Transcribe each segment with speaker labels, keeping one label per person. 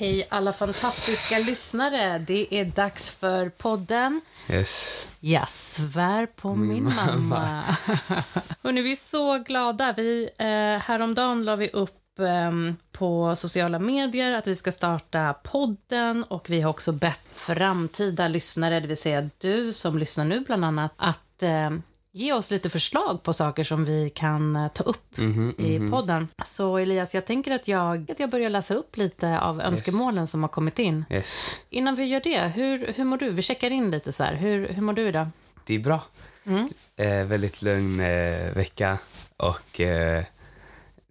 Speaker 1: Hej alla fantastiska lyssnare. Det är dags för podden
Speaker 2: Yes.
Speaker 1: Jag svär på min, mamma. Hörrni, vi är så glada. Vi, eh, häromdagen la vi upp eh, på sociala medier att vi ska starta podden och vi har också bett framtida lyssnare, det vill säga du som lyssnar nu bland annat, att eh, ge oss lite förslag på saker som vi kan eh, ta upp
Speaker 2: Mhm,
Speaker 1: i
Speaker 2: mhm.
Speaker 1: podden. Så Elias, jag tänker att jag, att jag börjar läsa upp lite av önskemålen som har kommit in.
Speaker 2: Yes.
Speaker 1: Innan vi gör det, hur, hur mår du? Vi checkar in lite så här. Hur, hur mår du idag?
Speaker 2: Det är bra.
Speaker 1: Mm.
Speaker 2: Eh, väldigt lugn eh, vecka och eh,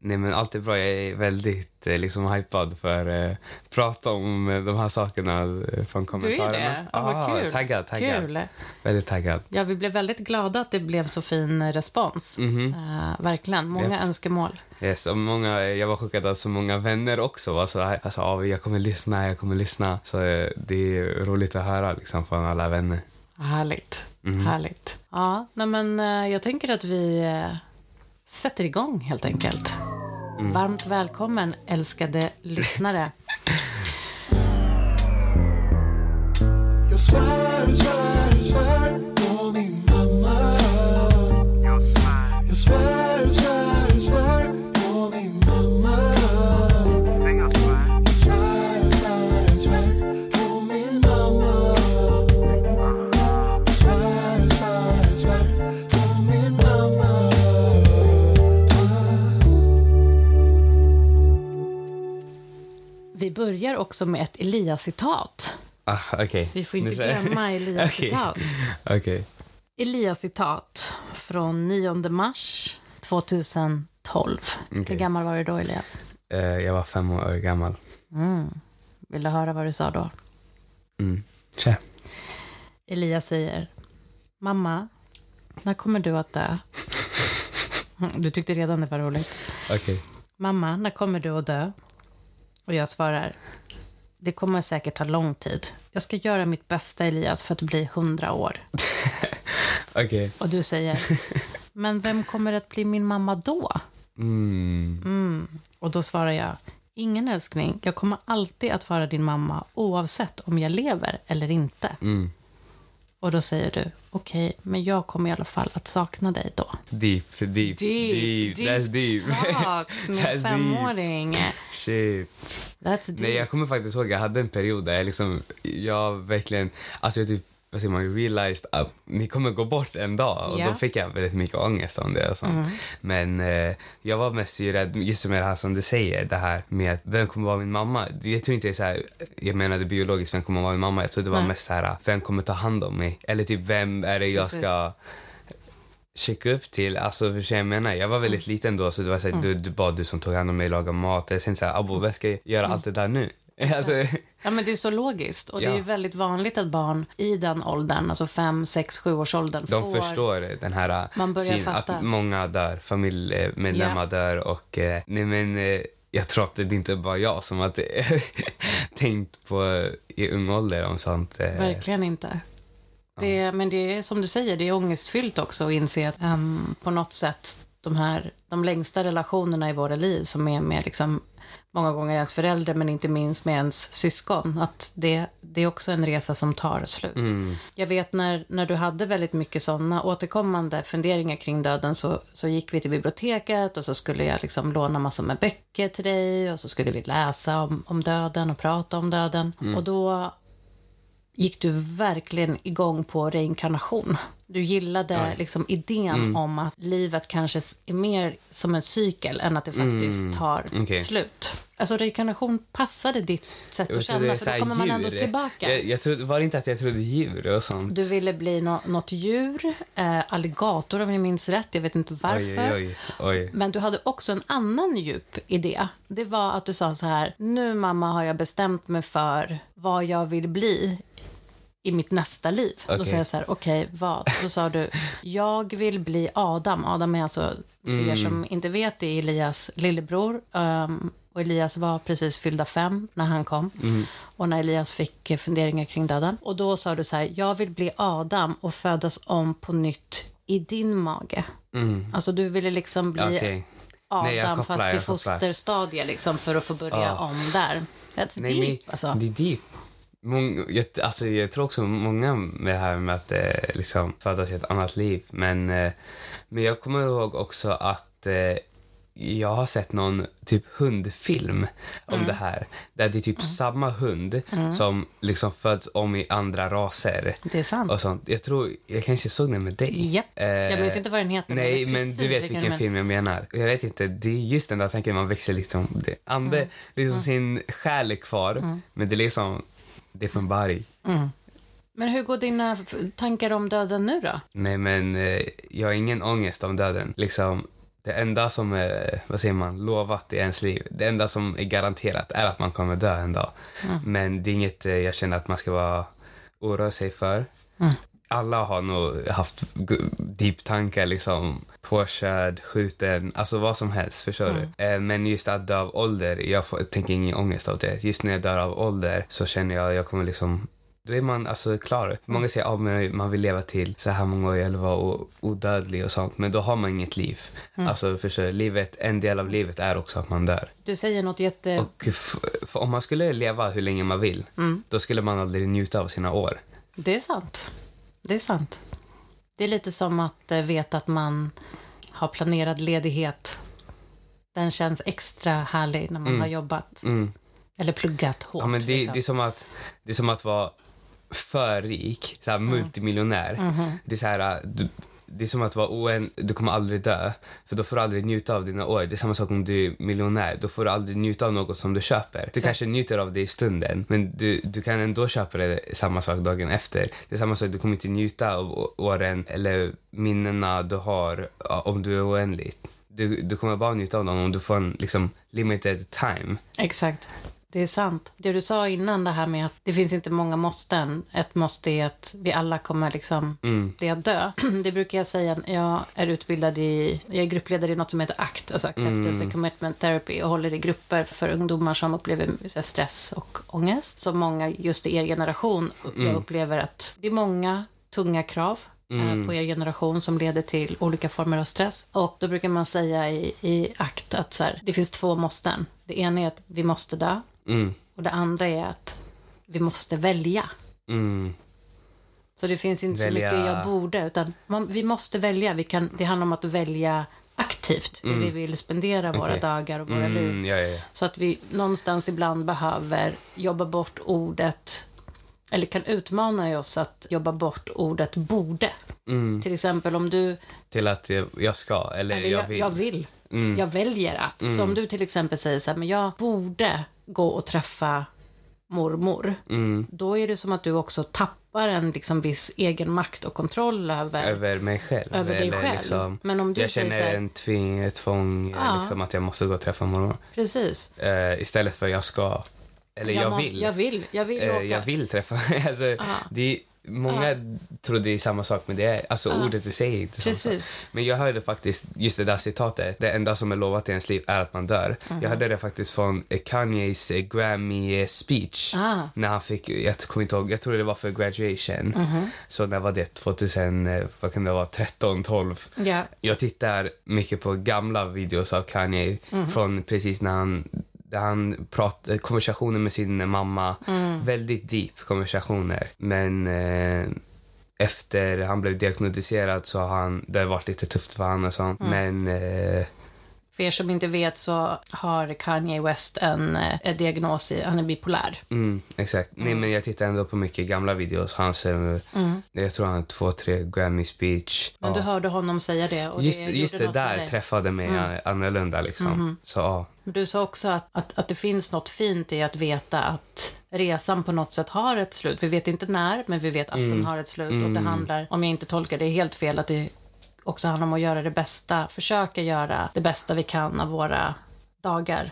Speaker 2: nej men allt är bra. Jag är väldigt eh, liksom hypad för eh, prata om eh, de här sakerna från kommentarerna.
Speaker 1: det? Ja, vad
Speaker 2: Ah,
Speaker 1: kul.
Speaker 2: Taggad, taggad.
Speaker 1: Kul.
Speaker 2: Väldigt taggad.
Speaker 1: Ja, vi blev väldigt glada att det blev så fin respons.
Speaker 2: Mhm.
Speaker 1: Eh, verkligen. Många
Speaker 2: Japp.
Speaker 1: önskemål.
Speaker 2: Yes, och många, jag var chockad att så många vänner också var så här, alltså, ah, jag kommer lyssna, jag kommer lyssna. Så eh, det är roligt att höra liksom från alla vänner.
Speaker 1: Härligt.
Speaker 2: Mhm.
Speaker 1: Härligt. Ja, nej men eh, jag tänker att vi sätter igång helt enkelt.
Speaker 2: Mm.
Speaker 1: Varmt välkommen, älskade lyssnare. Börjar också med ett Elias-citat.
Speaker 2: Ah, okej.
Speaker 1: Vi får inte glömma Elias-citat.
Speaker 2: Okej.
Speaker 1: Elias-citat från 9 mars 2012. Hur
Speaker 2: Okej.
Speaker 1: gammal var du då, Elias?
Speaker 2: Eh, jag var fem år gammal.
Speaker 1: Mm. Vill du höra vad du sa då?
Speaker 2: Mm. Tja.
Speaker 1: Elias säger, mamma, när kommer du att dö? Du tyckte redan det var roligt.
Speaker 2: Okej.
Speaker 1: Mamma, när kommer du att dö? Och jag svarar, det kommer säkert ta lång tid. Jag ska göra mitt bästa, Elias, för att bli hundra år.
Speaker 2: Okej.
Speaker 1: Och du säger, men vem kommer att bli min mamma då?
Speaker 2: Mm.
Speaker 1: Mm. Och då svarar jag, ingen älskling, jag kommer alltid att vara din mamma oavsett om jag lever eller inte.
Speaker 2: Mm.
Speaker 1: Och då säger du, okej, men jag kommer i alla fall att sakna dig då.
Speaker 2: Deep, deep, deep. That's deep.
Speaker 1: talks med
Speaker 2: That's
Speaker 1: femåring.
Speaker 2: Shit.
Speaker 1: That's deep.
Speaker 2: Nej, jag kommer faktiskt ihåg, jag hade en period där jag liksom, jag verkligen, alltså jag typ, vad säger man, realized att ni kommer gå bort en dag. Och
Speaker 1: Ja.
Speaker 2: då fick jag väldigt mycket ångest om det och sånt.
Speaker 1: Mm.
Speaker 2: Men eh, jag var mest ju rädd, just med det här som du säger, det här med att vem kommer vara min mamma? Jag tror inte det är så här, jag menade biologiskt, vem kommer vara min mamma? Jag tror det var
Speaker 1: Nej.
Speaker 2: mest så här, vem kommer ta hand om mig? Eller typ, vem är det jag ska checka upp till. Alltså, för jag menar, jag var väldigt liten då, så det var så här, du, du bara du som tog hand om mig, lagade mat. Jag tänkte så här, abo, vem ska jag göra allt det där nu? Alltså,
Speaker 1: Ja, men det är så logiskt. Och det är
Speaker 2: Ja.
Speaker 1: ju väldigt vanligt att barn i den åldern, alltså fem, sex, sju års åldern,
Speaker 2: de
Speaker 1: får...
Speaker 2: förstår den här
Speaker 1: Man börjar
Speaker 2: syn,
Speaker 1: fatta.
Speaker 2: att många dör, familjemedlemmar
Speaker 1: Ja.
Speaker 2: dör och eh, nej men eh, jag tror att det inte bara jag som har tänkt på i ung ålder om sånt. eh,
Speaker 1: Verkligen inte. Det, men det är som du säger, det är ångestfyllt också att inse att ehm, på något sätt de här, de längsta relationerna i våra liv som är med liksom många gånger ens förälder men inte minst med ens syskon, att det, det är också en resa som tar slut.
Speaker 2: Mm,
Speaker 1: Jag vet när, när du hade väldigt mycket sådana återkommande funderingar kring döden så, så gick vi till biblioteket och så skulle jag liksom låna massor med böcker till dig och så skulle vi läsa om, om döden och prata om döden. Och då gick du verkligen igång på reinkarnation. Du gillade liksom idén om att livet kanske är mer som en cykel än att det faktiskt tar
Speaker 2: okej.
Speaker 1: slut. Alltså reinkarnation passade ditt sätt
Speaker 2: jag
Speaker 1: att känna, för då kommer man ändå tillbaka.
Speaker 2: Jag, jag trodde, var det inte att jag trodde djur och sånt?
Speaker 1: Du ville bli nå något djur, eh, alligator om jag minns rätt, jag vet inte varför.
Speaker 2: Oj, oj, oj.
Speaker 1: Men du hade också en annan djup idé. Det var att du sa så här, nu mamma har jag bestämt mig för vad jag vill bli i mitt nästa liv. Då
Speaker 2: Okej.
Speaker 1: sa jag så här, okej, vad? Då sa du, jag vill bli Adam. Adam är alltså, för er
Speaker 2: Mm.
Speaker 1: som inte vet, det är Elias lillebror. Um, och Elias var precis fyllda fem när han kom.
Speaker 2: Mm.
Speaker 1: Och när Elias fick funderingar kring döden. Och då sa du så här, jag vill bli Adam och födas om på nytt i din mage.
Speaker 2: Mm.
Speaker 1: Alltså du ville liksom bli
Speaker 2: Okej.
Speaker 1: Adam
Speaker 2: Nej, kopplar,
Speaker 1: fast i
Speaker 2: jag kopplar.
Speaker 1: fosterstadie liksom, för att få börja
Speaker 2: Ja.
Speaker 1: om där. That's
Speaker 2: Nej,
Speaker 1: deep alltså.
Speaker 2: Det är deep. Mång, jag, alltså, jag tror också många med det här med att eh, liksom födas i ett annat liv. Men, eh, men jag kommer ihåg också att eh, jag har sett någon typ hundfilm om
Speaker 1: Mm.
Speaker 2: det här. Där det är typ samma hund som liksom föds om i andra raser.
Speaker 1: Det är sant.
Speaker 2: Och sånt. Jag tror, jag kanske såg den med dig.
Speaker 1: Japp.
Speaker 2: Eh,
Speaker 1: Jag minns inte vad den heter.
Speaker 2: Nej, men
Speaker 1: precis
Speaker 2: du vet
Speaker 1: vilken men-
Speaker 2: film jag menar. Jag vet inte, det är just den där tanken man växer liksom. Det, ande,
Speaker 1: Mm.
Speaker 2: liksom sin själ är kvar, men det är liksom, det från body.
Speaker 1: Men hur går dina tankar om döden nu då?
Speaker 2: Nej, men eh, jag har ingen ångest om döden. Liksom, det enda som är, vad säger man, lovat i ens liv, det enda som är garanterat är att man kommer dö en dag. Men det är inget eh, jag känner att man ska vara oroa sig för. Alla har nog haft deep tankar, liksom påkörd, skjuten, alltså vad som helst, förstår du? Eh, Men just att dö av ålder, jag får, tänker ingen ångest av det. Just när jag dör av ålder så känner jag jag kommer liksom då är man alltså klar. Många säger att man vill leva till så här många år eller vara odödlig och sånt. Men då har man inget liv. Alltså förstår? Livet, en del av livet är också att man dör.
Speaker 1: Du säger något jätte...
Speaker 2: Och om man skulle leva hur länge man vill, då skulle man aldrig njuta av sina år.
Speaker 1: Det är sant. Det är sant. Det är lite som att eh, veta att man har planerad ledighet. Den känns extra härlig när man har jobbat. Eller pluggat hårt.
Speaker 2: Ja, men det,
Speaker 1: liksom.
Speaker 2: det, är som att, det är som att vara för rik, så här, multimiljonär. Det, är så här, du, det är som att vara oen, du kommer aldrig dö, för då får du aldrig njuta av dina år. Det är samma sak om du är miljonär, då får du aldrig njuta av något som du köper. Du kanske njuter av det i stunden, men du, du kan ändå köpa det samma sak dagen efter. Det är samma sak, du kommer inte njuta av åren eller minnena du har om du är oändlig. Du, du kommer bara njuta av dem om du får en liksom, limited time.
Speaker 1: Exakt. Det är sant. Det du sa innan, det här med att det finns inte många måsten. Ett måste är att vi alla kommer liksom, det är att dö. Det brukar jag säga, jag är utbildad i, jag är gruppledare i något som heter ACT, alltså Acceptance and Commitment Therapy, och håller i grupper för ungdomar som upplever stress och ångest. Så många, just i er generation, jag upplever att det är många tunga krav eh, på er generation som leder till olika former av stress. Och då brukar man säga i, i akt att så här, det finns två måsten. Det ena är att vi måste dö
Speaker 2: Mm.
Speaker 1: och det andra är att vi måste välja.
Speaker 2: Mm.
Speaker 1: Så det finns inte
Speaker 2: Välja.
Speaker 1: så mycket jag borde, utan man, vi måste välja. Vi kan, det handlar om att välja aktivt hur vi vill spendera våra
Speaker 2: Okej.
Speaker 1: dagar och våra liv.
Speaker 2: Mm, ja, ja, ja.
Speaker 1: Så att vi någonstans ibland behöver jobba bort ordet, eller kan utmana oss att jobba bort ordet borde.
Speaker 2: Mm.
Speaker 1: Till exempel om du,
Speaker 2: Till att jag, ska, eller,
Speaker 1: eller
Speaker 2: jag
Speaker 1: jag,
Speaker 2: vill.
Speaker 1: jag vill,
Speaker 2: Mm.
Speaker 1: jag väljer att. Så om du till exempel säger så här, men jag borde gå och träffa mormor.
Speaker 2: Mm.
Speaker 1: Då är det som att du också tappar en liksom viss egen makt och kontroll över,
Speaker 2: Över mig själv.
Speaker 1: över dig själv.
Speaker 2: Liksom,
Speaker 1: Men om du
Speaker 2: jag känner
Speaker 1: här,
Speaker 2: en tving, ett tvång,
Speaker 1: Ja.
Speaker 2: liksom, att jag måste gå och träffa mormor.
Speaker 1: precis.
Speaker 2: Eh, istället för jag ska. Eller jag,
Speaker 1: må-
Speaker 2: vill.
Speaker 1: Jag vill, jag vill
Speaker 2: Eh,
Speaker 1: åka.
Speaker 2: jag vill träffa. alltså, det många tror det är samma sak, men det är, alltså, ordet i sig är inte samma.
Speaker 1: Precis.
Speaker 2: Men jag hörde faktiskt just det där citatet. Det enda som är lovat i ens liv är att man dör.
Speaker 1: Mhm.
Speaker 2: Jag hörde det faktiskt från Kanyes eh, Grammy eh, speech.
Speaker 1: Ah.
Speaker 2: När han fick, jag kommer inte ihåg, jag tror det var för graduation.
Speaker 1: Mhm.
Speaker 2: Så när var det? 2000, eh, vad kan det vara, 13, 12.
Speaker 1: Ja.
Speaker 2: Jag tittar mycket på gamla videos av Kanye
Speaker 1: Mhm.
Speaker 2: från precis när han där han pratar konversationer med sin mamma.
Speaker 1: Mm.
Speaker 2: Väldigt deep konversationer. Men eh, efter han blev diagnostiserad så har han, det har varit lite tufft för honom och sånt.
Speaker 1: Mm.
Speaker 2: Men eh,
Speaker 1: För er som inte vet så har Kanye West en, eh, en diagnos, i, han är bipolär.
Speaker 2: mm, exakt. Nej men jag tittar ändå på mycket gamla videos. Hans, eh, jag tror han har två, tre Grammy speech.
Speaker 1: Men
Speaker 2: Ja.
Speaker 1: du hörde honom säga det och
Speaker 2: Just,
Speaker 1: det
Speaker 2: just det där träffade mig mm. annorlunda liksom. Så ja.
Speaker 1: Du sa också att, att, att det finns något fint i att veta att resan på något sätt har ett slut. Vi vet inte när, men vi vet att den har ett slut. Och det handlar, om jag inte tolkar det helt fel, att det också handlar om att göra det bästa, försöka göra det bästa vi kan av våra dagar.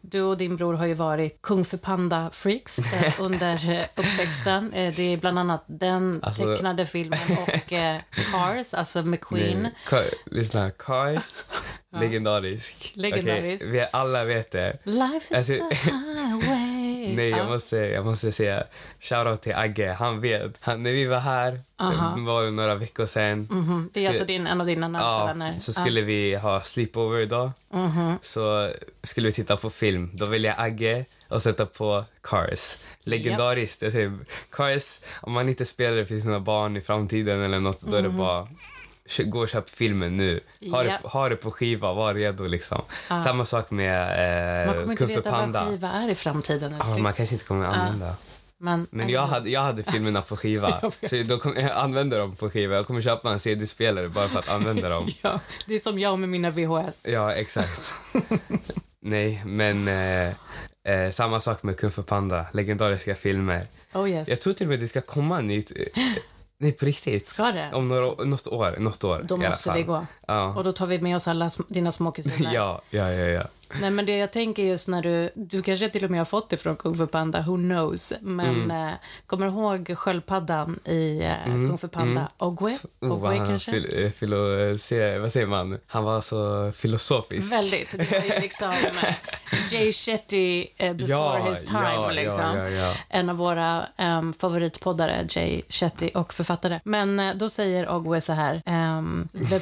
Speaker 1: Du och din bror har ju varit kung för panda-freaks eh, under eh, uppväxten. Eh, det är bland annat den
Speaker 2: Alltså-
Speaker 1: tecknade filmen och Cars, alltså McQueen.
Speaker 2: Nej, Ka- Lyssna, Cars, legendarisk.
Speaker 1: Legendarisk.
Speaker 2: Okej, vi alla vet det.
Speaker 1: Life is
Speaker 2: Alltså-
Speaker 1: a highway.
Speaker 2: Nej, jag
Speaker 1: Ja.
Speaker 2: måste, jag måste säga shoutout till Agge. Han vet. Han, när vi var här,
Speaker 1: Aha.
Speaker 2: det var några veckor sedan.
Speaker 1: Mhm, Det är alltså din, en av dina närmsta
Speaker 2: Ja,
Speaker 1: vänner.
Speaker 2: så skulle vi ha sleepover idag.
Speaker 1: Mhm.
Speaker 2: Så skulle vi titta på film. Då ville jag Agge och sätta på Cars. Legendariskt. Jag säger, Cars, om man inte spelar det för sina barn i framtiden eller något, då är det bara kö- gå och köp filmen nu. Ha.
Speaker 1: Japp.
Speaker 2: det, ha det på skiva, var redo liksom. Samma sak med
Speaker 1: Man
Speaker 2: eh,
Speaker 1: kommer inte veta
Speaker 2: Panda.
Speaker 1: vad skiva är i framtiden. Älskling.
Speaker 2: man kanske inte kommer att använda.
Speaker 1: Men,
Speaker 2: Men jag hade, jag hade filmerna på skiva. Så då kommer jag använda dem på skiva. Jag kommer köpa en CD-spelare bara för att använda dem.
Speaker 1: Ja, det är som jag med mina VHS.
Speaker 2: Ja, exakt. Nej, men eh, eh, samma sak med Kung Fu Panda. Legendariska filmer.
Speaker 1: Oh yes.
Speaker 2: Jag tror till och med det ska komma nytt. eh, Nej, på riktigt.
Speaker 1: Ska det?
Speaker 2: Om några, något år. Något år
Speaker 1: Då måste vi gå.
Speaker 2: Ja.
Speaker 1: Och då tar vi med oss alla dina små kusiner.
Speaker 2: ja, ja, ja, ja.
Speaker 1: Nej, men det jag tänker just när du, du kanske till och med har fått det från Kung Fu Panda, who knows. Men
Speaker 2: Mm.
Speaker 1: eh, kommer du ihåg sköldpaddan i eh, Kung Fu Panda? Ogwe?
Speaker 2: Oh,
Speaker 1: Ogwe
Speaker 2: han
Speaker 1: kanske?
Speaker 2: fil, eh, filo, eh, se, vad säger man? Han var så filosofisk.
Speaker 1: Väldigt. Det var ju liksom eh, Jay Shetty eh, before
Speaker 2: Ja,
Speaker 1: his time.
Speaker 2: ja,
Speaker 1: liksom.
Speaker 2: ja.
Speaker 1: En av våra um, favoritpoddare, Jay Shetty, och författare. Men då säger Ogwe så här. ehm, the,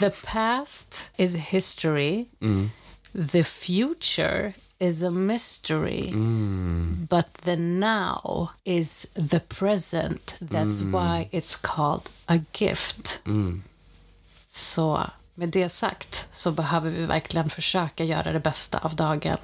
Speaker 1: the past is history.
Speaker 2: Mm.
Speaker 1: The future is a mystery.
Speaker 2: Mm.
Speaker 1: But the now is the present. That's why it's called a gift.
Speaker 2: Mm.
Speaker 1: Så med det sagt så behöver vi verkligen försöka göra det bästa av dagen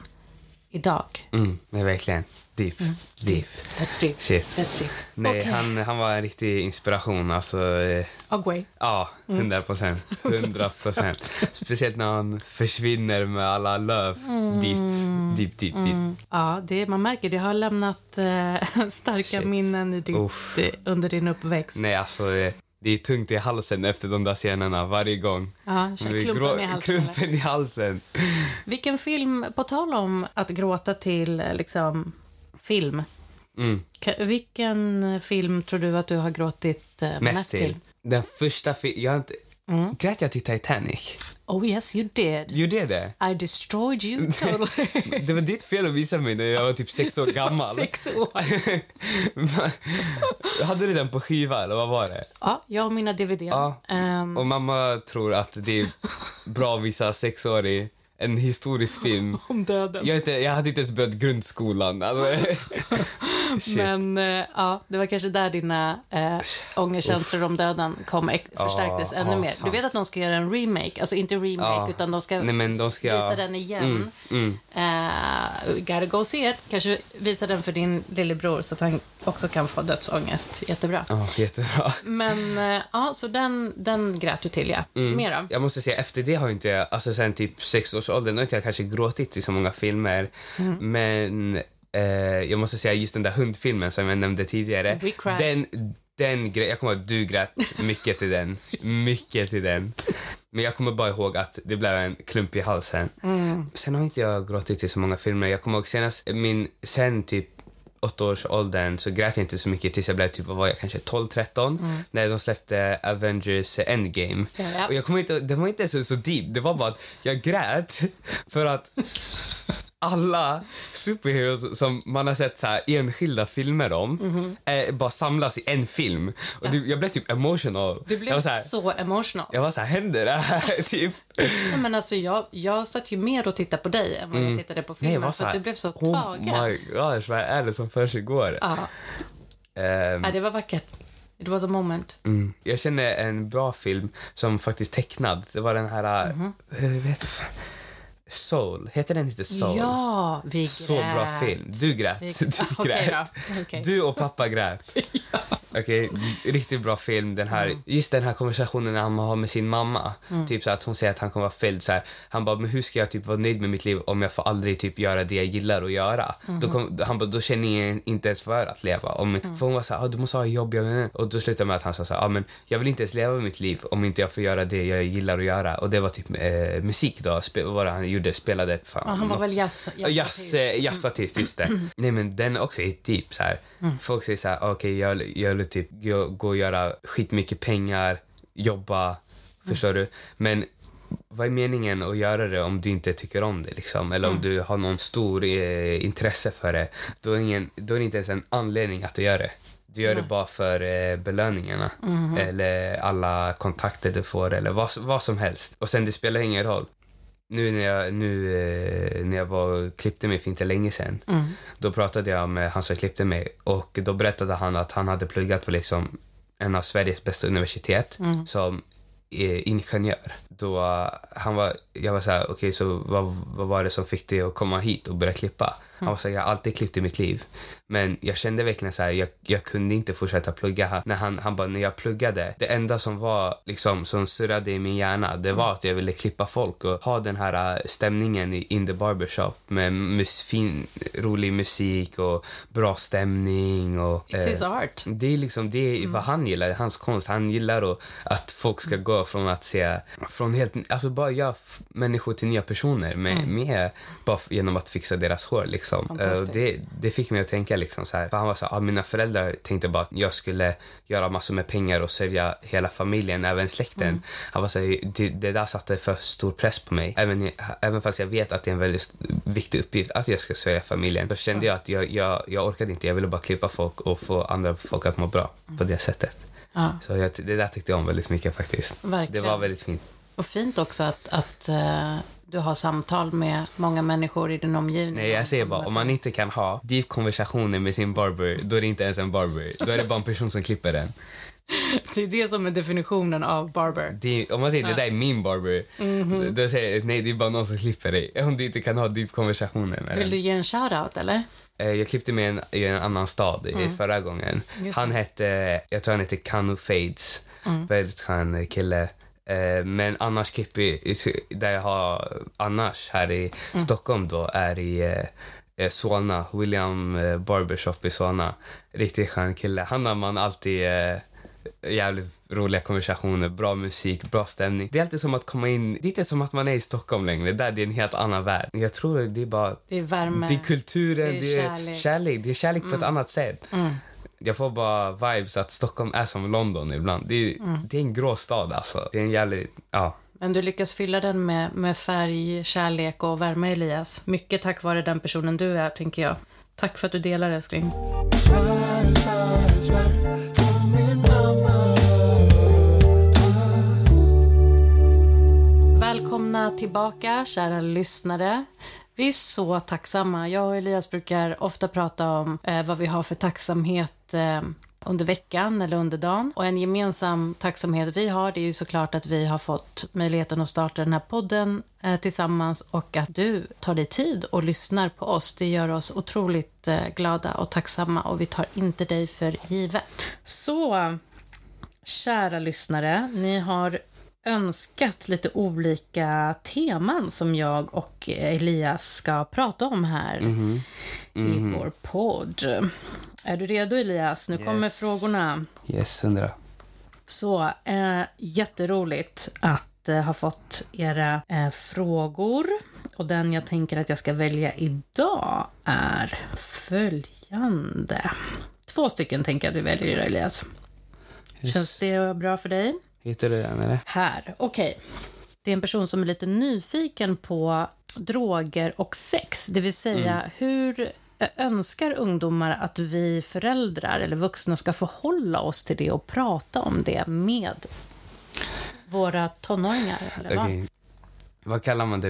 Speaker 1: idag.
Speaker 2: Mm, verkligen. Deep. Deep.
Speaker 1: Let's do.
Speaker 2: Shit.
Speaker 1: Let's do.
Speaker 2: Nej,
Speaker 1: Okej.
Speaker 2: han, han var en riktig inspiration. Alltså, eh,
Speaker 1: Ogway.
Speaker 2: ja,
Speaker 1: Mm.
Speaker 2: hundra procent. Hundra procent. Speciellt när han försvinner med alla löv.
Speaker 1: Mm.
Speaker 2: Deep, deep, deep, deep.
Speaker 1: Ja, det, man märker det har lämnat eh, starka
Speaker 2: Shit.
Speaker 1: minnen i ditt,
Speaker 2: Uff.
Speaker 1: under din uppväxt.
Speaker 2: Nej, alltså, eh, det är tungt i halsen efter de där scenerna varje gång.
Speaker 1: Ja, klumpen
Speaker 2: grå-
Speaker 1: i halsen,
Speaker 2: klumpen i halsen.
Speaker 1: Vilken film, på tal om att gråta till eh, liksom, film.
Speaker 2: Mm.
Speaker 1: Vilken film tror du att du har gråtit eh, mest,
Speaker 2: Mest
Speaker 1: till?
Speaker 2: till. Den första filmen... Jag har inte...
Speaker 1: Mm.
Speaker 2: Grät jag till Titanic?
Speaker 1: Oh yes, you did.
Speaker 2: Gjorde jag det?
Speaker 1: I destroyed you totally.
Speaker 2: Det var ditt fel att visa mig när jag var typ sex år gammal.
Speaker 1: Sex år.
Speaker 2: Hade du den på skiva eller vad var det?
Speaker 1: Ja, jag och mina DVD.
Speaker 2: Ja.
Speaker 1: Ehm,
Speaker 2: Och mamma tror att det är bra att visa sexårig en historisk film.
Speaker 1: om döden.
Speaker 2: Jag, inte, jag hade inte ens börjat grundskolan. Alltså.
Speaker 1: Men eh, ja, det var kanske där dina eh, ångerkänslor om döden kom, förstärktes
Speaker 2: Ja,
Speaker 1: ännu
Speaker 2: ja,
Speaker 1: mer. Du
Speaker 2: sant.
Speaker 1: vet att de ska göra en remake, alltså inte remake,
Speaker 2: Ja.
Speaker 1: utan de ska,
Speaker 2: Nej, de ska-
Speaker 1: visa den igen.
Speaker 2: Mm, mm.
Speaker 1: Eh, gotta go see it. Kanske visa den för din lillebror så att han också kan få dödsångest. Jättebra.
Speaker 2: Ja, jättebra.
Speaker 1: Men eh, ja, så den, den grät du till, ja.
Speaker 2: Mm.
Speaker 1: Mer då?
Speaker 2: Jag måste säga, efter det har inte jag, alltså sen typ sexårsåldern, har inte jag kanske gråtit i så många filmer.
Speaker 1: Mm.
Speaker 2: Men eh, jag måste säga, just den där hundfilmen som jag nämnde tidigare. Den, den jag kommer att du grät mycket till den. Mycket till den. Men jag kommer bara ihåg att det blev en klump i halsen.
Speaker 1: Mm.
Speaker 2: Sen har inte jag gråtit i så många filmer. Jag kommer ihåg senast, min, sen typ åttaårsåldern så grät jag inte så mycket tills jag blev typ, var jag, kanske 12-13 när de släppte Avengers Endgame.
Speaker 1: Mm. Ja.
Speaker 2: Och jag kommer inte, det var inte så, så deep, det var bara att jag grät för att alla superheroes som man har sett så här enskilda filmer om
Speaker 1: Mhm.
Speaker 2: eh, bara samlas i en film. Och det, jag blev typ emotional.
Speaker 1: Du
Speaker 2: jag
Speaker 1: blev
Speaker 2: var så, här,
Speaker 1: så emotional.
Speaker 2: jag var så här, händer det här? typ.
Speaker 1: Ja, men alltså, jag, jag satt ju mer och tittade på dig än vad jag tittade på filmen.
Speaker 2: Mm. var
Speaker 1: för att
Speaker 2: här,
Speaker 1: du blev så
Speaker 2: Oh
Speaker 1: tagen.
Speaker 2: my gosh, vad är det som försiggår?
Speaker 1: Ja,
Speaker 2: Ehm,
Speaker 1: Nej, det var vackert. It was a moment.
Speaker 2: Mm. Jag känner en bra film som faktiskt tecknad. Det var den här...
Speaker 1: Mhm.
Speaker 2: eh, vet du, Soul. Heter den inte Soul?
Speaker 1: Ja, vi grät.
Speaker 2: Så bra film. Du grät.
Speaker 1: Vi-
Speaker 2: Du grät.
Speaker 1: då. Okej.
Speaker 2: Du och pappa grät. Okej, riktigt bra film. Den här,
Speaker 1: Mm.
Speaker 2: Just den här konversationen han har med sin mamma. Typ så att hon säger att han kommer vara fälld. Så här. Han bara, men hur ska jag typ vara nöjd med mitt liv om jag får aldrig typ göra det jag gillar att göra?
Speaker 1: Mm.
Speaker 2: Då kom, han bara, då känner jag inte ens för att leva. Om,
Speaker 1: Mm.
Speaker 2: För hon var så här, ah, du måste ha jobb. Jag vet inte." och då slutade med att han sa så här, ah, men jag vill inte ens leva mitt liv om inte jag får göra det jag gillar att göra. Och det var typ eh, musik då. Vad han gjorde? Spelade fan,
Speaker 1: Ja, han var
Speaker 2: något-
Speaker 1: väl jazz,
Speaker 2: Ja, Jazz, eh, jazzartist, just det. Nej men den också är deep så här. Folk säger så här, okej jag, jag vill typ gå, gå och göra skitmycket pengar, jobba, förstår du? Men vad är meningen att göra det om du inte tycker om det? Liksom? Eller om du har någon stor eh, intresse för det. Då är, ingen, då är det inte ens en anledning att du gör det. Du gör det bara för eh, belöningarna. Eller alla kontakter du får eller vad, vad som helst. Och sen det spelar ingen roll. Nu när jag, nu, eh, när jag var klippte mig för inte länge sedan. Då pratade jag med han som klippte mig och då berättade han att han hade pluggat på liksom en av Sveriges bästa universitet som eh, ingenjör. Då eh, han var, jag var så här, okej så vad, vad var det som fick dig att komma hit och börja klippa? Han var så här, jag har alltid klippt i mitt liv. Men jag kände verkligen så här, jag, jag kunde inte fortsätta plugga. När han, han bara, när jag pluggade, det enda som var liksom som surrade i min hjärna, det var att jag ville klippa folk och ha den här äh, stämningen i in the barbershop med mus, fin, rolig musik och bra stämning och...
Speaker 1: It's his
Speaker 2: eh,
Speaker 1: art.
Speaker 2: det är liksom det är vad han gillar, hans konst. Han gillar att, att folk ska gå från att se, från helt, alltså bara f- människor till nya personer med, med bara genom att fixa deras hår liksom. Eh, det, det fick mig att tänka liksom så här, han var så här, ah, mina föräldrar tänkte bara att jag skulle göra massor med pengar och sörja hela familjen, även släkten. Han var så här, det, det där satte för stor press på mig. Även, även fast jag vet att det är en väldigt viktig uppgift att jag ska sörja familjen, så kände jag att jag, jag, jag orkade inte. Jag ville bara klippa folk och få andra folk att må bra på det sättet.
Speaker 1: Ja.
Speaker 2: Så jag, det där tyckte jag om väldigt mycket faktiskt.
Speaker 1: Verkligen.
Speaker 2: Det var väldigt fint.
Speaker 1: Och fint också att, att eh, du har samtal med många människor i din omgivning.
Speaker 2: Nej, jag säger bara, om man inte kan ha deep konversationer med sin barber, då är det inte ens en barber. Då är det bara en person som klipper den.
Speaker 1: Det är det som är definitionen av barber.
Speaker 2: Det, om man säger det där är min barber,
Speaker 1: Mhm.
Speaker 2: då säger jag nej, det är bara någon som klipper dig. Om du inte kan ha deep konversationer med
Speaker 1: Vill
Speaker 2: den.
Speaker 1: du ge en shout-out eller?
Speaker 2: Eh, Jag klippte med en, i en annan stad i förra gången.
Speaker 1: Mm. Just
Speaker 2: Han.
Speaker 1: Mm.
Speaker 2: hette, jag tror han hette Kanu Fades. Väldigt skön kille. Eh, Men annars klipper i- där jag har annars här i
Speaker 1: Mm.
Speaker 2: Stockholm då är i eh, eh, Solna, William eh, Barbershop i Solna. Riktigt skön kille. Han har man alltid eh, jävligt roliga konversationer, bra musik, bra stämning. Det är alltid som att komma in, det är inte som att man är i Stockholm längre, där det är en helt annan värld. Jag tror det är bara
Speaker 1: Det är värme.
Speaker 2: det är kulturen,
Speaker 1: Det är
Speaker 2: det är,
Speaker 1: kärlek. Mm.
Speaker 2: kärlek. Det är kärlek på ett annat sätt. Jag får bara vibes att Stockholm är som London ibland. Det är,
Speaker 1: Mm.
Speaker 2: det är en grå stad alltså. Det är en jävligt, ja.
Speaker 1: Men du lyckas fylla den med, med färg, kärlek och värme, Elias. Mycket tack vare den personen du är, tänker jag. Tack för att du delar, älskling. Välkomna tillbaka, kära lyssnare. Vi är så tacksamma. Jag och Elias brukar ofta prata om eh, vad vi har för tacksamhet eh, under veckan eller under dagen. Och en gemensam tacksamhet vi har det är ju såklart att vi har fått möjligheten att starta den här podden eh, tillsammans och att du tar dig tid och lyssnar på oss. Det gör oss otroligt eh, glada och tacksamma och vi tar inte dig för givet. Så, kära lyssnare, ni har önskat lite olika teman som jag och Elias ska prata om här i vår podd. Är du redo Elias? Nu kommer
Speaker 2: Yes.
Speaker 1: frågorna.
Speaker 2: Yes, hundra.
Speaker 1: Så, eh, jätteroligt att eh, ha fått era eh, frågor. Och den jag tänker att jag ska välja idag är följande. Två stycken tänker jag att vi väljer idag, Elias.
Speaker 2: Yes.
Speaker 1: Känns det bra för dig?
Speaker 2: Hittar du den eller?
Speaker 1: Här, okej. Det är en person som är lite nyfiken på droger och sex. Det vill säga, hur eh, önskar ungdomar att vi föräldrar eller vuxna ska förhålla oss till det och prata om det med våra tonåringar? Eller vad?
Speaker 2: Vad kallar man det?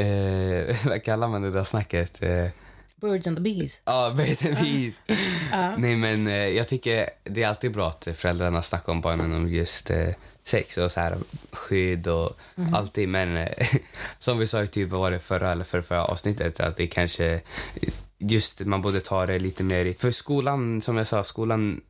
Speaker 2: Eh, vad kallar man det där snacket? Eh,
Speaker 1: Birds and the bees.
Speaker 2: Ja, Birds and Bees.
Speaker 1: Ja.
Speaker 2: Nej, men eh, jag tycker det är alltid bra att föräldrarna snackar om barnen om just eh, sex och så här, skydd och alltid. Men eh, som vi sa i typ, var det förra eller förra, förra avsnittet, att det kanske just man borde ta det lite mer i... För skolan, som jag sa, skolan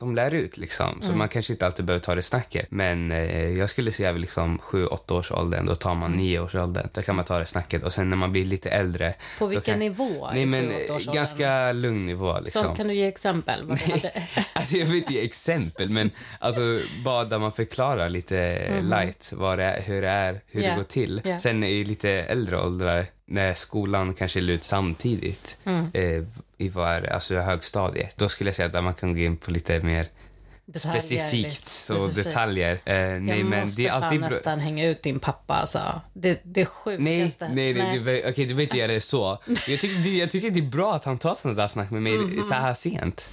Speaker 2: de lär ut liksom. Så man kanske inte alltid behöver ta det snacket. Men eh, jag skulle säga vid liksom 7-8 års åldern, då tar man 9 års åldern. Då kan man ta det snacket. Och sen när man blir lite äldre.
Speaker 1: På vilken
Speaker 2: kan...
Speaker 1: nivå?
Speaker 2: Nej men eh, ganska lugn nivå liksom.
Speaker 1: Så kan du ge exempel? Vad du hade?
Speaker 2: Alltså, jag vill inte ge exempel, men alltså, bara där man förklarar lite light vad det är, hur det är, hur.
Speaker 1: Ja,
Speaker 2: det går till.
Speaker 1: ja.
Speaker 2: Sen i lite äldre åldrar, när skolan kanske är ut samtidigt,
Speaker 1: Mm.
Speaker 2: eh, i vad alltså högstadiet, då skulle jag säga att man kan gå in på lite mer
Speaker 1: Detaljer,
Speaker 2: specifikt så
Speaker 1: specifikt.
Speaker 2: detaljer. Eh, nej,
Speaker 1: jag
Speaker 2: men
Speaker 1: måste
Speaker 2: det är alltid
Speaker 1: fan nästan hänga ut din pappa alltså. Det, det
Speaker 2: Nej,
Speaker 1: sjukaste.
Speaker 2: nej, nej, Du, okej, du behöver inte göra det så. Jag tycker, det, jag tycker det är bra att han tar sådana där snack med mig
Speaker 1: Mhm.
Speaker 2: så här sent.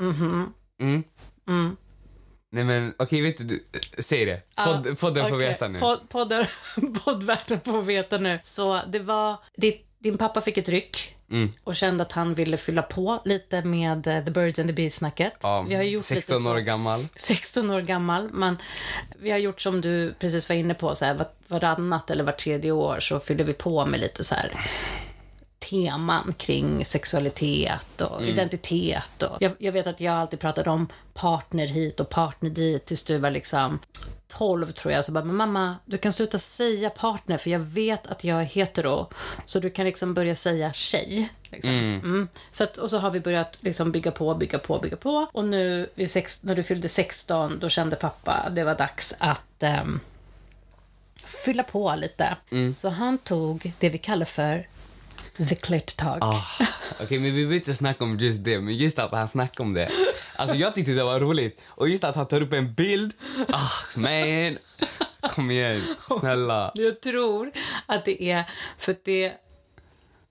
Speaker 2: Mm. Nej men okej, vet du, du, säg det. Podd, podden får
Speaker 1: Okej,
Speaker 2: veta nu.
Speaker 1: Pod, podden, poddvärlden får veta nu. Så det var, ditt, din pappa fick ett ryck
Speaker 2: Mm.
Speaker 1: och kände att han ville fylla på lite med eh, The Birds and the Bees-snacket.
Speaker 2: Ja,
Speaker 1: vi har gjort
Speaker 2: 16
Speaker 1: lite så,
Speaker 2: år gammal.
Speaker 1: 16 år gammal, men vi har gjort som du precis var inne på, så här, var- varannat eller vart tredje år så fyller vi på med lite så här teman kring sexualitet och
Speaker 2: Mm.
Speaker 1: identitet. Och jag, jag vet att jag alltid pratade om partner hit och partner dit tills du var liksom 12 tror jag. Så bara, men mamma, du kan sluta säga partner för jag vet att jag är hetero. Så du kan liksom börja säga tjej. Liksom. Mm. Så att, och så har vi börjat liksom bygga på, bygga på, bygga på. Och nu sex, när du fyllde 16, då kände pappa det var dags att ehm, fylla på lite. Så han tog det vi kallar för the clit talk.
Speaker 2: Ah, Okej, men vi behöver inte snacka om just det, men just att han snackar om det. Alltså jag tyckte det var roligt. Och just att han tar upp en bild. Ah, man. Kom igen, snälla.
Speaker 1: Jag tror att det är för att det är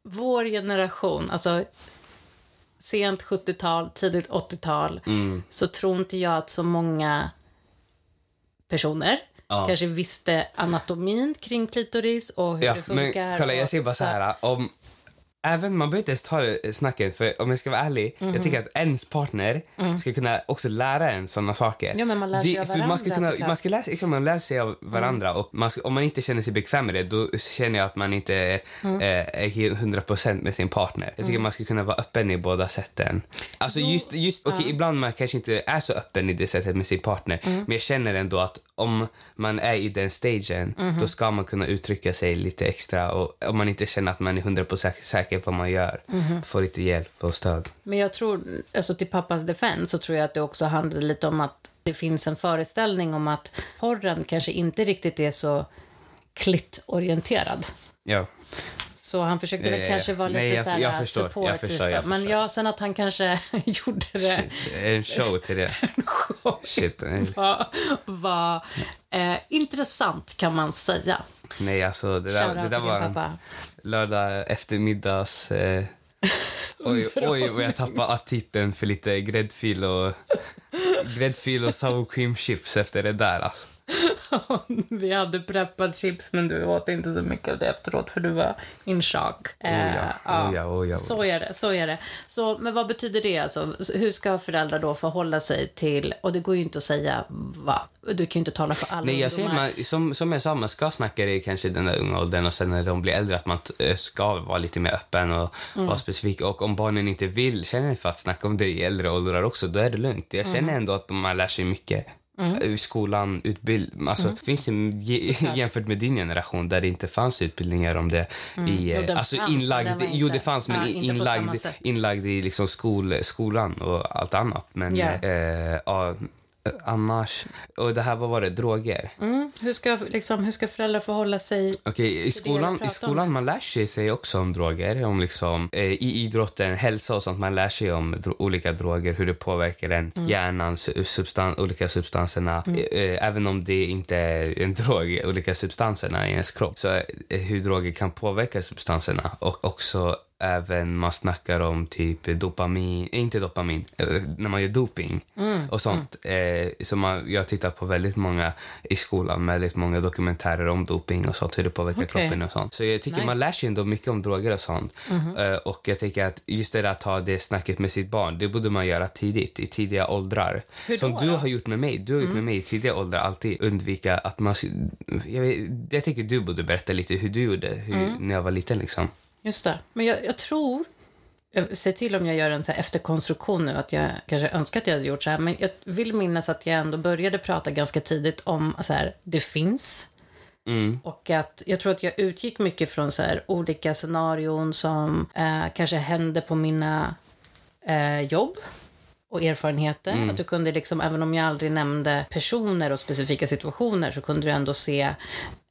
Speaker 1: vår generation, alltså sent 70-tal, tidigt 80-tal, så tror inte jag att så många personer
Speaker 2: Ja.
Speaker 1: kanske visste anatomin kring klitoris och hur
Speaker 2: Ja,
Speaker 1: det funkar.
Speaker 2: men kolla, jag säger bara så här. Om, även, man behöver inte ens ta det snacket, för om jag ska vara ärlig,
Speaker 1: Mhm.
Speaker 2: jag tycker att ens partner ska kunna också lära en såna saker.
Speaker 1: Ja, men man lär sig av
Speaker 2: för man ska
Speaker 1: varandra,
Speaker 2: kunna.
Speaker 1: Mm.
Speaker 2: man ska lära, liksom, man lär sig av varandra och man ska, om man inte känner sig bekväm med det, då känner jag att man inte
Speaker 1: Mm.
Speaker 2: eh, är helt 100% med sin partner. Jag tycker man ska kunna vara öppen i båda sätten. Alltså just, just okej, ibland man kanske inte är så öppen i det sättet med sin partner,
Speaker 1: Mm.
Speaker 2: men jag känner ändå att om man är i den stagen,
Speaker 1: Mhm.
Speaker 2: då ska man kunna uttrycka sig lite extra och om man inte känner att man är 100% säker på vad man gör,
Speaker 1: Mhm.
Speaker 2: få lite hjälp och stöd.
Speaker 1: Men jag tror, alltså till pappas defense så tror jag att det också handlar lite om att det finns en föreställning om att porren kanske inte riktigt är så klitt-orienterad.
Speaker 2: Ja.
Speaker 1: Så han försökte väl
Speaker 2: ja.
Speaker 1: kanske vara lite
Speaker 2: Nej, jag-
Speaker 1: så här
Speaker 2: jag förstår, jag
Speaker 1: support.
Speaker 2: förstår,
Speaker 1: just det.
Speaker 2: jag
Speaker 1: Men
Speaker 2: förstår.
Speaker 1: ja, sen att han kanske gjorde det
Speaker 2: En show till det. Shit. nej.
Speaker 1: var, var eh, intressant kan man säga.
Speaker 2: Nej, alltså det där, det där var en
Speaker 1: pappa.
Speaker 2: lördag eftermiddags... Eh, oj, oj, och jag tappade tippen för lite gräddfil och gräddfil och sour cream chips efter det där. Alltså.
Speaker 1: Vi hade preppat chips men du åt inte så mycket av det efteråt för du var in shock. Eh,
Speaker 2: Oh ja, oh ja, oh ja.
Speaker 1: Så är det, så är det. Så, men vad betyder det alltså? Hur ska föräldrar då förhålla sig till, och det går ju inte att säga va, du kan ju inte tala för alla
Speaker 2: Nej, jag
Speaker 1: ungdomar.
Speaker 2: man, som, som jag sa, man ska snacka det kanske i den där unga åldern och sen när de blir äldre att man t- ska vara lite mer öppen och
Speaker 1: Mm.
Speaker 2: vara specifik. Och om barnen inte vill, känner för att snacka om det i äldre åldrar också, då är det lugnt. Jag
Speaker 1: Mm.
Speaker 2: känner ändå att man lär sig mycket. I skolan, utbildning. Alltså,
Speaker 1: Mm.
Speaker 2: finns det, jämfört med din generation där det inte fanns utbildningar om det. I,
Speaker 1: Mm. Jo,
Speaker 2: eh, alltså
Speaker 1: fanns,
Speaker 2: inlagd,
Speaker 1: var
Speaker 2: jo, det fanns, men
Speaker 1: ja,
Speaker 2: inlagd, inlagd i liksom skol, skolan och allt annat. Men
Speaker 1: Ja.
Speaker 2: eh, ja, annars... Och det här, vad var det? Droger?
Speaker 1: Mm, hur, ska, liksom, hur ska föräldrar förhålla sig?
Speaker 2: Okej, i skolan, i
Speaker 1: om
Speaker 2: skolan man lär sig, sig också om droger. Om liksom, eh, I idrotten, hälsa och sånt. Man lär sig om dro- olika droger, hur det påverkar en,
Speaker 1: Mm.
Speaker 2: hjärnan, su- substan- olika substanserna. Eh, eh, även om det inte är en drog, olika substanserna i ens kropp. Så eh, hur droger kan påverka substanserna. Och också även man snackar om typ dopamin, inte dopamin, eh, när man gör doping
Speaker 1: Mm,
Speaker 2: och sånt. Eh, så man, jag tittar på väldigt många i skolan, väldigt många dokumentärer om doping och sånt, hur det påverkar
Speaker 1: Okej.
Speaker 2: kroppen och sånt. Så jag tycker
Speaker 1: Nice.
Speaker 2: man lär sig ändå mycket om droger och sånt.
Speaker 1: Mhm.
Speaker 2: Eh, och jag tänker att just det där att ta det snacket med sitt barn, det borde man göra tidigt, i tidiga åldrar.
Speaker 1: Hur
Speaker 2: Som
Speaker 1: då
Speaker 2: du
Speaker 1: då?
Speaker 2: har gjort med mig. Du har gjort med mig i tidiga åldrar, alltid undvika att man... Jag, vet, jag tycker du borde berätta lite hur du gjorde hur, när jag var liten liksom.
Speaker 1: Just det. Men jag, jag tror, jag ser till om jag gör en så efterkonstruktion nu, att jag kanske önskar att jag hade gjort så här, men jag vill minnas att jag ändå började prata ganska tidigt om så här, det finns.
Speaker 2: Mm.
Speaker 1: Och att jag tror att jag utgick mycket från så här, olika scenarion som eh, kanske hände på mina eh, jobb och erfarenheter.
Speaker 2: Mm.
Speaker 1: Att du kunde liksom, även om jag aldrig nämnde personer och specifika situationer så kunde du ändå se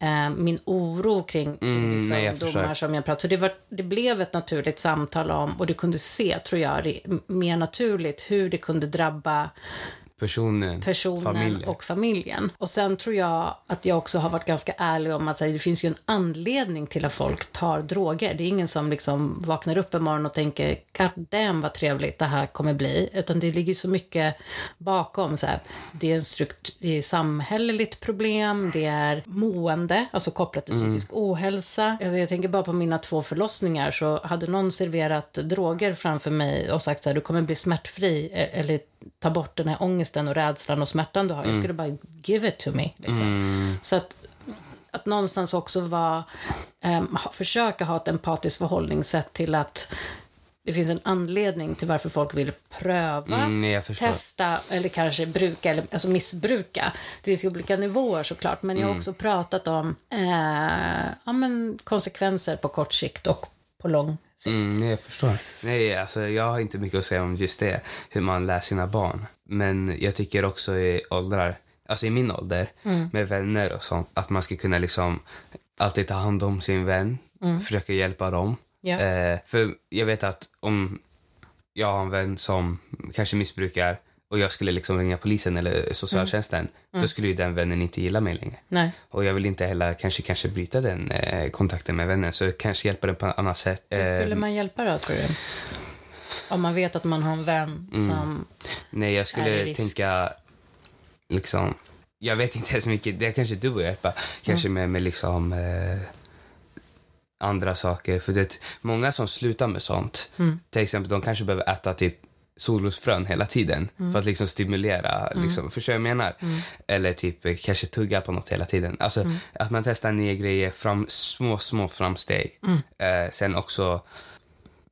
Speaker 1: eh, min oro kring, kring
Speaker 2: Mm,
Speaker 1: vissa
Speaker 2: jag
Speaker 1: ungdomar som jag pratade. Så det, var, det blev ett naturligt samtal om, och du kunde se, tror jag, mer naturligt hur det kunde drabba
Speaker 2: Personen,
Speaker 1: personen
Speaker 2: familjen.
Speaker 1: och familjen. Och sen tror jag att jag också har varit ganska ärlig om att här, det finns ju en anledning till att folk tar droger. Det är ingen som liksom vaknar upp en morgon och tänker God damn vad trevligt det här kommer bli. Utan det ligger så mycket bakom. Så här, det är en strukt- det är samhälleligt problem, det är mående, alltså kopplat till psykisk ohälsa. Alltså jag tänker bara på mina två förlossningar så hade någon serverat droger framför mig och sagt så här, du kommer bli smärtfri e- eller ta bort den här ångesten och rädslan och smärtan du har. Jag skulle bara give it to me. Liksom. Så att, att någonstans också vara, ha, försöka ha ett empatiskt förhållningssätt till att det finns en anledning till varför folk vill pröva,
Speaker 2: Mm,
Speaker 1: testa eller kanske bruka, eller alltså missbruka. Det finns ju olika nivåer såklart, men jag
Speaker 2: Mm.
Speaker 1: har också pratat om eh, ja, men konsekvenser på kort sikt och på lång
Speaker 2: Mm, jag förstår. Nej, alltså, jag har inte mycket att säga om just det, hur man lär sina barn. Men jag tycker också i åldrar, alltså i min ålder, med vänner och sånt, att man ska kunna liksom alltid ta hand om sin vän, försöka hjälpa dem.
Speaker 1: Ja.
Speaker 2: Eh, för jag vet att om jag har en vän som kanske missbrukar och jag skulle liksom ringa polisen eller socialtjänsten, då skulle ju den vännen inte gilla mig längre.
Speaker 1: Nej.
Speaker 2: Och jag vill inte heller kanske, kanske bryta den eh, kontakten med vännen, så kanske hjälpa den på ett annat sätt.
Speaker 1: Hur skulle
Speaker 2: Eh,
Speaker 1: man hjälpa då, tror du? Om man vet att man har en vän som...
Speaker 2: Nej, jag
Speaker 1: Är det
Speaker 2: skulle
Speaker 1: risk?
Speaker 2: tänka liksom... Jag vet inte ens mycket. Det är kanske du och hjälpa. Kanske
Speaker 1: Mm.
Speaker 2: med, med liksom eh, andra saker. För det många som slutar med sånt,
Speaker 1: Mm.
Speaker 2: till exempel, de kanske behöver äta typ solrosfrön hela tiden
Speaker 1: Mm.
Speaker 2: för att liksom stimulera. Liksom, Förstår jag menar? Eller typ kanske tugga på något hela tiden. Alltså
Speaker 1: Mm.
Speaker 2: att man testar nya grejer, fram, små, små framsteg.
Speaker 1: Mm.
Speaker 2: Eh, sen också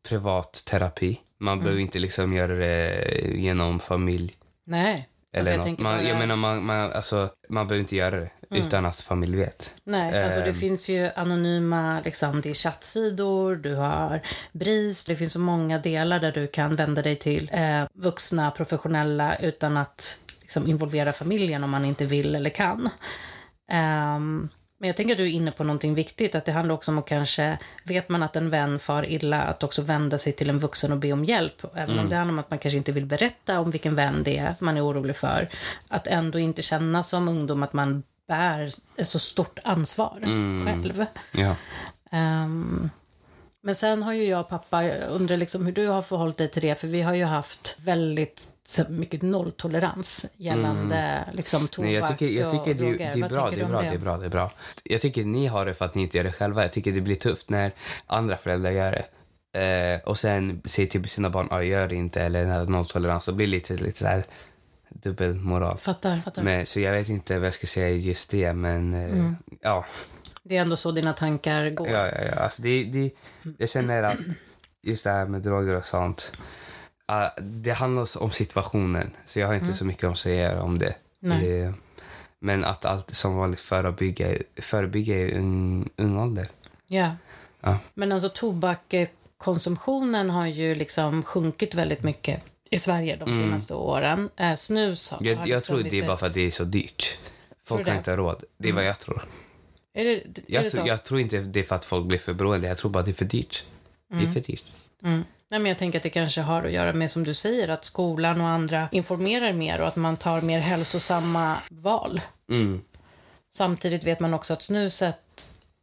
Speaker 2: privat terapi. Man
Speaker 1: Mm.
Speaker 2: behöver inte liksom göra det genom familj.
Speaker 1: Nej.
Speaker 2: Eller
Speaker 1: Alltså, jag
Speaker 2: något. man, jag menar, man, man, alltså, man behöver inte göra det utan att familj vet.
Speaker 1: Nej, alltså det
Speaker 2: Ehm.
Speaker 1: finns ju anonyma, liksom, det är chattsidor, du har BRIS, det finns så många delar där du kan vända dig till eh, vuxna professionella utan att liksom, involvera familjen om man inte vill eller kan. Ehm, men jag tänker att du är inne på någonting viktigt, att det handlar också om att kanske, vet man att en vän far illa, att också vända sig till en vuxen och be om hjälp. Även om det handlar om att man kanske inte vill berätta om vilken vän det är man är orolig för. Att ändå inte känna som ungdom att man bär ett så stort ansvar själv.
Speaker 2: Ja.
Speaker 1: Ehm, men sen har ju jag och pappa, jag undrar liksom hur du har förhållit dig till det, för vi har ju haft väldigt så mycket nolltolerans gällande liksom, tobak
Speaker 2: Nej, jag tycker, jag tycker
Speaker 1: och
Speaker 2: det,
Speaker 1: droger.
Speaker 2: det är bra, det är bra, det är bra, det är bra. Jag tycker ni har det för att ni inte gör det själva. Jag tycker det blir tufft när andra föräldrar gör det. Eh, och sen säger till sina barn, gör det inte, eller nolltolerans. Då blir det lite, lite så här dubbelmoral.
Speaker 1: Fattar, fattar.
Speaker 2: Men, så jag vet inte vad jag ska säga just det, men eh,
Speaker 1: Mm.
Speaker 2: ja.
Speaker 1: Det är ändå så dina tankar går.
Speaker 2: Ja, ja, ja. Alltså det, det, jag känner att just det här med droger och sånt, ah, det handlar om situationen. Så jag har inte så mycket att säga om det. Det men att allt som vanligt förebygga, förebygga i ung, ung ålder.
Speaker 1: Ja.
Speaker 2: Ja.
Speaker 1: Men alltså tobakkonsumtionen har ju liksom sjunkit väldigt mycket i Sverige de senaste åren. Eh, snus har
Speaker 2: Mm. Jag, jag tror det är bara för att det är så dyrt. Folk har inte råd. Det är vad jag tror.
Speaker 1: Är det, är
Speaker 2: Jag,
Speaker 1: det
Speaker 2: tror
Speaker 1: så?
Speaker 2: jag tror inte det är för att folk blir för beroende. Jag tror bara det är för dyrt. Det är för dyrt.
Speaker 1: Mm. Nej, men jag tänker att det kanske har att göra med, som du säger, att skolan och andra informerar mer och att man tar mer hälsosamma val.
Speaker 2: Mm.
Speaker 1: Samtidigt vet man också att snuset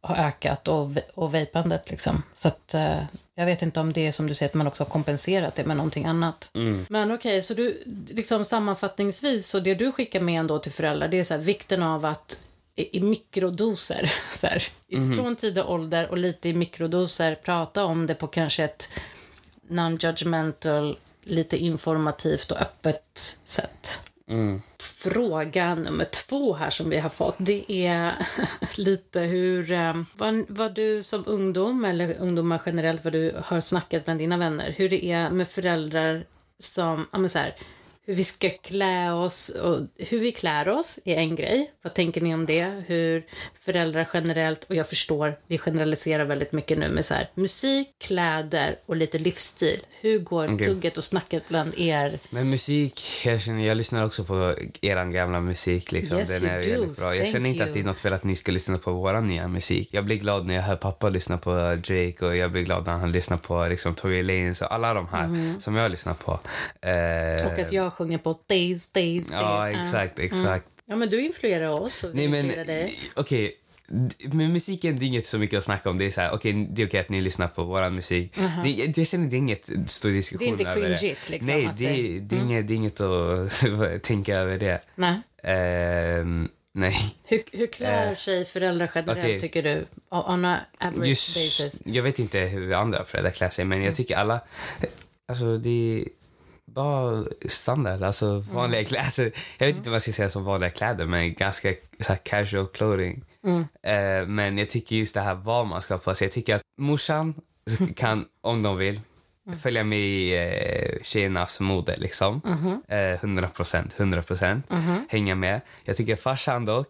Speaker 1: har ökat och, och vejpandet. Liksom. Så att, eh, jag vet inte om det är som du säger, att man också har kompenserat det med någonting annat.
Speaker 2: Mm.
Speaker 1: Men okej, så du, liksom sammanfattningsvis, så det du skickar med ändå till föräldrar, det är så här, vikten av att i, i mikrodoser, så här,
Speaker 2: Mhm.
Speaker 1: från tidig ålder och lite i mikrodoser, prata om det på kanske ett non-judgmental, lite informativt och öppet sätt.
Speaker 2: Mm.
Speaker 1: Fråga nummer två här som vi har fått, det är lite hur, ehm, vad, vad du som ungdom, eller ungdomar generellt, vad du har snackat bland dina vänner, hur det är med föräldrar som, ja men så här, hur vi ska klä oss och hur vi klär oss är en grej. Vad tänker ni om det? Hur föräldrar generellt, och jag förstår, vi generaliserar väldigt mycket nu med så här, musik, kläder och lite livsstil. Hur går
Speaker 2: Okej.
Speaker 1: tugget och snacket bland er?
Speaker 2: Men musik, jag, känner, jag lyssnar också på er gamla musik. Liksom.
Speaker 1: Yes,
Speaker 2: Den är
Speaker 1: do.
Speaker 2: väldigt bra. Jag
Speaker 1: Thank
Speaker 2: känner inte
Speaker 1: you.
Speaker 2: att det är något fel att ni ska lyssna på vår nya musik. Jag blir glad när jag hör pappa lyssna på Drake och jag blir glad när han lyssnar på liksom, Tory Lanez och alla de här som jag lyssnar på. Eh,
Speaker 1: Och att jag sjunger på days, days, days.
Speaker 2: Ja, exakt, exakt.
Speaker 1: Ja, men du influerar oss och vi
Speaker 2: Nej, men
Speaker 1: influerar dig.
Speaker 2: okej. D- Men musiken, det är inget så mycket att snacka om. Det är så här, okej, det är okej att ni lyssnar på vår musik. det, jag, jag känner det är inget stor diskussion
Speaker 1: Det är inte
Speaker 2: över
Speaker 1: cringeigt, liksom,
Speaker 2: Nej, det,
Speaker 1: det-
Speaker 2: det, är inget, det är inget att tänka över det.
Speaker 1: Nej.
Speaker 2: Ehm, nej.
Speaker 1: Hur, hur klär
Speaker 2: Eh,
Speaker 1: sig föräldrar generellt,
Speaker 2: okej.
Speaker 1: tycker du? On a average
Speaker 2: Just,
Speaker 1: basis.
Speaker 2: jag vet inte hur andra föräldrar klär sig, men jag tycker alla... Alltså, det bara standard. Alltså, vanliga kläder. Alltså, jag vet inte vad jag ska säga som vanliga kläder, men ganska så casual clothing. Eh, men jag tycker just det här vad man ska ha på sig. Jag tycker att morsan kan, om de vill, följa med i eh, tjejernas mode. Liksom. Eh, 100 procent. 100 procent. Hänga med. Jag tycker farsan dock,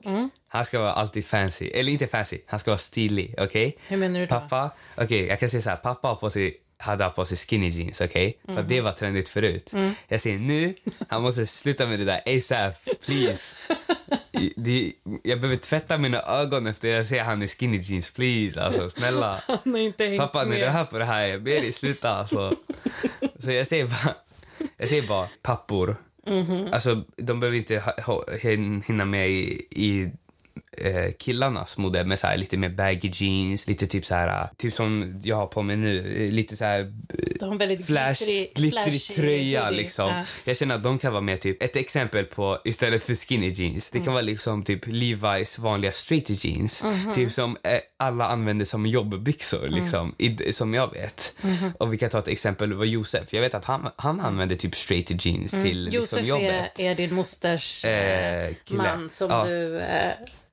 Speaker 2: han ska vara alltid fancy. Eller inte fancy, han ska vara stilig. Okej?
Speaker 1: Hur menar du då?
Speaker 2: Pappa, okej jag kan säga så här, pappa har på sig, hade haft på sig skinny jeans, okej? För att det var trendigt förut. Jag säger nu, han måste sluta med det där ASAP, please. Det, jag behöver tvätta mina ögon efter jag ser han i skinny jeans, please. Alltså snälla.
Speaker 1: Han har inte hängt
Speaker 2: Pappa, när du hör på det här, jag ber dig sluta alltså. Så jag säger bara, jag säger bara pappor. Alltså, de behöver inte hinna med i, i eh, killarnas mode med så här, lite mer baggy jeans, lite typ så här, typ som jag har på mig nu, eh, lite så här eh,
Speaker 1: De väldigt
Speaker 2: flash,
Speaker 1: glitterig flashig
Speaker 2: tröja liksom.
Speaker 1: Ja.
Speaker 2: Jag känner att de kan vara med typ, ett exempel på istället för skinny jeans. Det kan
Speaker 1: Mm.
Speaker 2: vara liksom typ Levi's vanliga straight jeans.
Speaker 1: Mhm.
Speaker 2: Typ som eh, alla använder som jobbbyxor
Speaker 1: Mm.
Speaker 2: liksom, i, som jag vet.
Speaker 1: Mhm.
Speaker 2: Och vi kan ta ett exempel, var Josef. Jag vet att han, han använder typ straight jeans till
Speaker 1: Mm. Josef
Speaker 2: liksom,
Speaker 1: är,
Speaker 2: jobbet.
Speaker 1: är din mosters eh,
Speaker 2: Eh,
Speaker 1: man som
Speaker 2: Ja.
Speaker 1: du eh,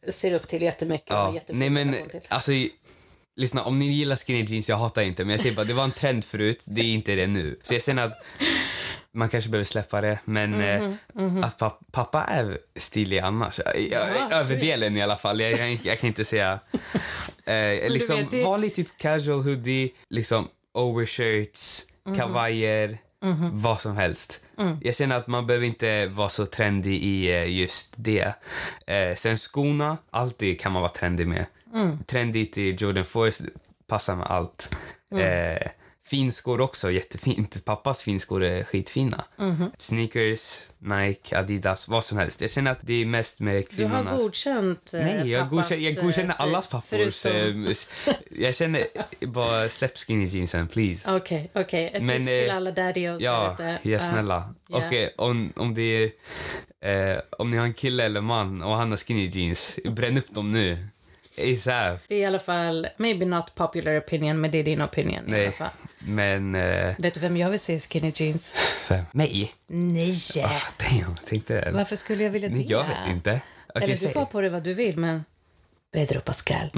Speaker 1: ser upp till jättemycket
Speaker 2: Ja. Nej men, alltså Lyssna, om ni gillar skinny jeans, jag hatar inte, men jag säger bara, det var en trend förut, det är inte det nu. Så jag känner att man kanske behöver släppa det, men
Speaker 1: Mhm,
Speaker 2: eh, att pa- pappa är stilig annars. I- i- Överdelen i alla fall, jag, jag, jag kan inte säga. Eh, liksom
Speaker 1: vet, det-
Speaker 2: vanlig typ casual hoodie, liksom overshirts,
Speaker 1: Mhm.
Speaker 2: kavajer, vad som helst.
Speaker 1: Mm.
Speaker 2: Jag känner att man behöver inte vara så trendig i eh, just det. Eh, sen skorna, alltid kan man vara trendig med.
Speaker 1: Mm.
Speaker 2: Trendigt i Jordan Force passar med allt.
Speaker 1: Mm.
Speaker 2: Eh, finskor också, jättefint. Pappas finskor är skitfina.
Speaker 1: Mhm.
Speaker 2: Sneakers, Nike, Adidas, vad som helst. Jag känner att det är mest med
Speaker 1: Du har godkänt eh,
Speaker 2: Nej, jag, godkänner, jag
Speaker 1: eh,
Speaker 2: godkänner
Speaker 1: stil,
Speaker 2: allas pappors...
Speaker 1: förutom-
Speaker 2: eh, jag känner bara släpp skinny jeansen, please.
Speaker 1: Okej, okej. Ett
Speaker 2: Men,
Speaker 1: tips till
Speaker 2: eh,
Speaker 1: alla daddios
Speaker 2: Ja, ja snälla.
Speaker 1: Ja.
Speaker 2: Och eh, om, om det är... Eh, om ni har en kille eller man och han har skinny jeans, bränn upp dem nu. ASAP.
Speaker 1: Det är i alla fall, maybe not popular opinion, men det är din opinion i alla
Speaker 2: Nej,
Speaker 1: fall.
Speaker 2: men... Eh,
Speaker 1: Vet du vem jag vill se i skinny jeans?
Speaker 2: för mig?
Speaker 1: Nej!
Speaker 2: Ah, damn, jag tänkte...
Speaker 1: Varför skulle jag vilja det?
Speaker 2: Nej, jag vet inte. Okej,
Speaker 1: Eller du får på dig vad du vill, men... Pedro Pascal.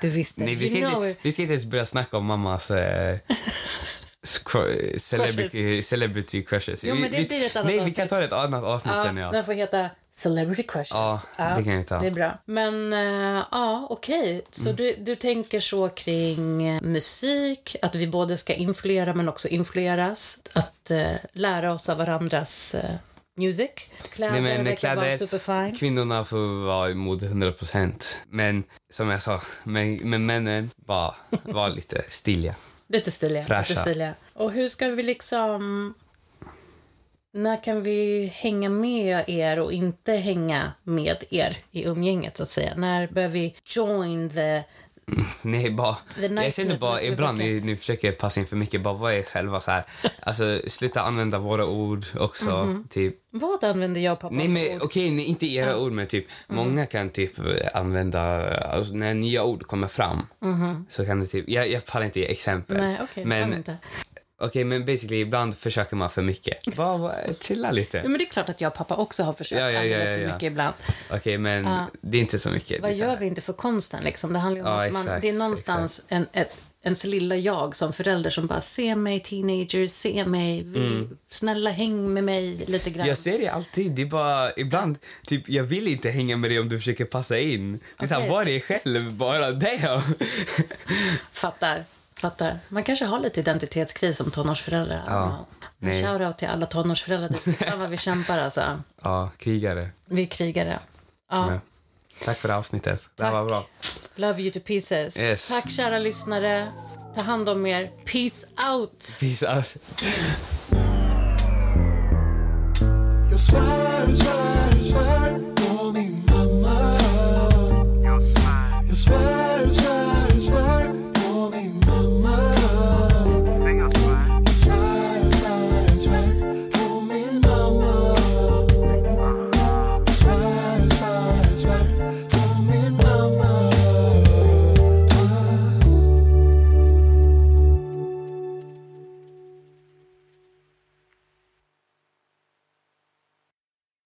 Speaker 1: Du visste.
Speaker 2: Nej, vi ska, inte, vi ska inte ens börja snacka om mammas scro- celebrity, celebrity crushes.
Speaker 1: Jo,
Speaker 2: Vi-
Speaker 1: men det
Speaker 2: vi,
Speaker 1: blir ett annat
Speaker 2: Nej, vi
Speaker 1: avsnitt.
Speaker 2: kan ta ett annat avsnitt
Speaker 1: Ja,
Speaker 2: känner jag.
Speaker 1: den får heta Celebrity Crushes.
Speaker 2: Ja, det kan vi ta.
Speaker 1: Det är bra. Men eh, ja, okej. Så
Speaker 2: Mm.
Speaker 1: du, du tänker så kring eh, musik, att vi både ska influera men också influeras. Att eh, lära oss av varandras eh, music. Kläder
Speaker 2: Nej, men
Speaker 1: verkar vara
Speaker 2: kläder,
Speaker 1: superfine.
Speaker 2: kvinnorna får vara emot 100%. Men som jag sa, men, men männen, bara var lite stiliga.
Speaker 1: Lite stiliga.
Speaker 2: Fräscha.
Speaker 1: Lite stiliga. Och hur ska vi liksom... När kan vi hänga med er och inte hänga med er i umgänget, så att säga? När bör vi join the...
Speaker 2: Nej, bara, jag känner bara ibland ni, ni försöker passa in för mycket. Bara var er själva så här. Alltså, sluta använda våra ord också.
Speaker 1: Mhm.
Speaker 2: Typ.
Speaker 1: Vad använder jag pappa
Speaker 2: Nej, men okej, nej, inte era ord, men typ många kan typ använda, alltså när nya ord kommer fram så kan det typ, jag, jag pallar inte ge exempel.
Speaker 1: Nej, kan
Speaker 2: men
Speaker 1: inte.
Speaker 2: Okej, men basically ibland försöker man för mycket. Bara, bara chilla lite.
Speaker 1: Ja, men det är klart att jag och pappa också har försökt
Speaker 2: Ja, ja, ja,
Speaker 1: alldeles
Speaker 2: ja,
Speaker 1: för
Speaker 2: ja.
Speaker 1: mycket ibland.
Speaker 2: Okej, men
Speaker 1: Ja.
Speaker 2: det är inte så mycket.
Speaker 1: Vad
Speaker 2: Det här-
Speaker 1: gör vi inte för konsten? Liksom? Det handlar ju om att man,
Speaker 2: exakt,
Speaker 1: det är någonstans en, ett, ens lilla jag som förälder som bara se mig teenager, se mig, vill, snälla häng med mig lite grann.
Speaker 2: Mm. Jag ser det alltid. Det är bara ibland, typ jag vill inte hänga med dig om du försöker passa in. Det är såhär,
Speaker 1: Okej.
Speaker 2: var dig själv bara. Damn!
Speaker 1: Fattar. Fattar. Man kanske har lite identitetskris som tonårsförälder.
Speaker 2: Ja.
Speaker 1: En
Speaker 2: Nej.
Speaker 1: shoutout till alla tonårsföräldrar. Det är vad vi kämpar alltså.
Speaker 2: ja, krigare.
Speaker 1: Vi är krigare. Ja.
Speaker 2: Ja. Tack för det avsnittet. Det här var bra.
Speaker 1: Love you to pieces.
Speaker 2: Yes.
Speaker 1: Tack kära lyssnare. Ta hand om er. Peace out.
Speaker 2: Peace out. svär, svär